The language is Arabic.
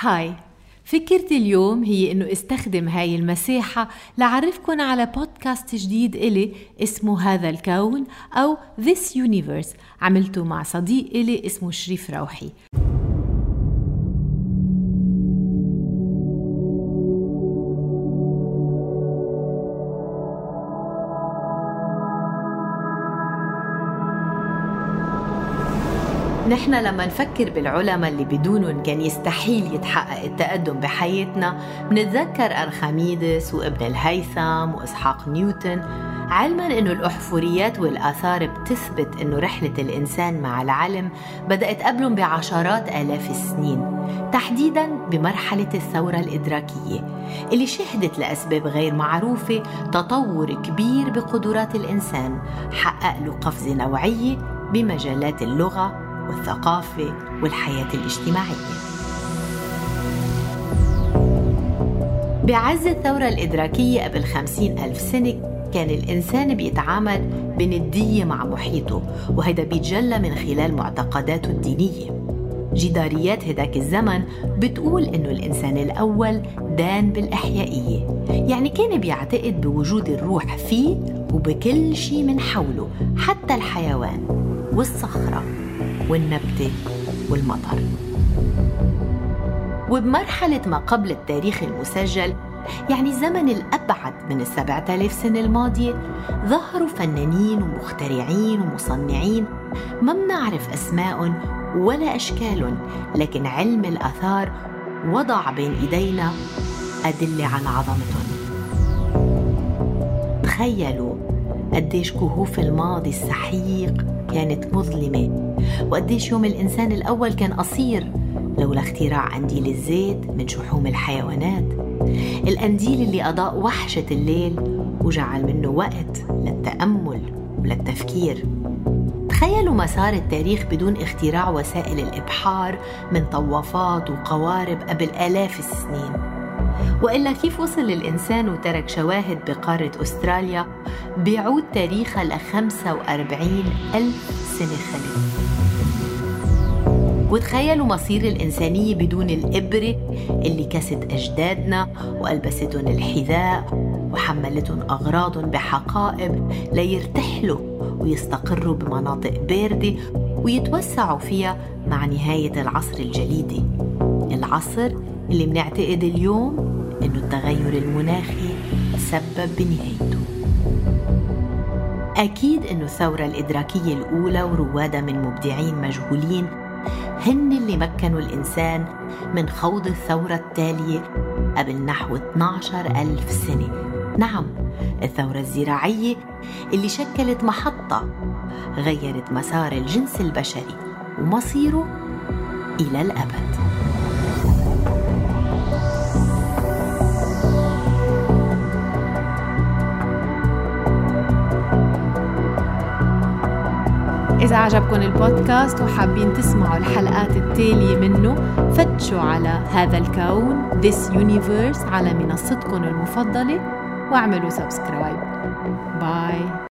هاي فكرتي اليوم هي إنه استخدم هاي المساحة لعرفكن على بودكاست جديد إلي اسمه هذا الكون أو This Universe عملته مع صديق إلي اسمه شريف روحي. نحن لما نفكر بالعلماء اللي بدونهم كان يستحيل يتحقق التقدم بحياتنا منتذكر أرخميدس وابن الهيثم وإسحاق نيوتن علما إنه الأحفوريات والآثار بتثبت إنه رحلة الإنسان مع العلم بدأت قبلهم بعشرات آلاف السنين تحديدا بمرحلة الثورة الإدراكية اللي شهدت لأسباب غير معروفة تطور كبير بقدرات الإنسان حقق له قفزة نوعية بمجالات اللغة والثقافة والحياة الاجتماعية. بعز الثورة الإدراكية قبل خمسين ألف سنة كان الإنسان بيتعامل بندية مع محيطه وهذا بيتجلى من خلال معتقداته الدينية. جداريات هداك الزمن بتقول إنه الإنسان الأول دان بالإحيائية يعني كان بيعتقد بوجود الروح فيه وبكل شيء من حوله حتى الحيوان والصخرة. والنبتة والمطر وبمرحلة ما قبل التاريخ المسجل يعني الزمن الأبعد من السبعة آلاف سنة الماضية ظهروا فنانين ومخترعين ومصنعين ما بنعرف أسماءهم ولا أشكالهم لكن علم الآثار وضع بين إيدينا أدلة عن عظمتهم. تخيلوا قديش كهوف الماضي السحيق كانت مظلمة. وقديش يوم الإنسان الأول كان قصير لولا اختراع قنديل الزيت من شحوم الحيوانات. القنديل اللي أضاء وحشة الليل وجعل منه وقت للتأمل وللتفكير. تخيلوا مسار التاريخ بدون اختراع وسائل الإبحار من طوافات وقوارب قبل آلاف السنين. وإلا كيف وصل الإنسان وترك شواهد بقارة أستراليا بيعود تاريخها ل 45 ألف سنة خلف؟ وتخيلوا مصير الإنسانية بدون الإبرة اللي كست أجدادنا وألبستهم الحذاء وحملتهم أغراضهم بحقائب ليرتحلوا ويستقروا بمناطق باردة ويتوسعوا فيها مع نهاية العصر الجليدي العصر اللي بنعتقد اليوم إنه التغير المناخي سبب بنهايته. أكيد إنه الثورة الإدراكية الأولى وروادها من مبدعين مجهولين هن اللي مكنوا الإنسان من خوض الثورة التالية قبل نحو 12 ألف سنة. نعم الثورة الزراعية اللي شكلت محطة غيرت مسار الجنس البشري ومصيره إلى الأبد. إذا عجبكم البودكاست وحابين تسمعوا الحلقات التالية منه فتشوا على هذا الكون This Universe على منصتكم المفضلة واعملوا سبسكرايب باي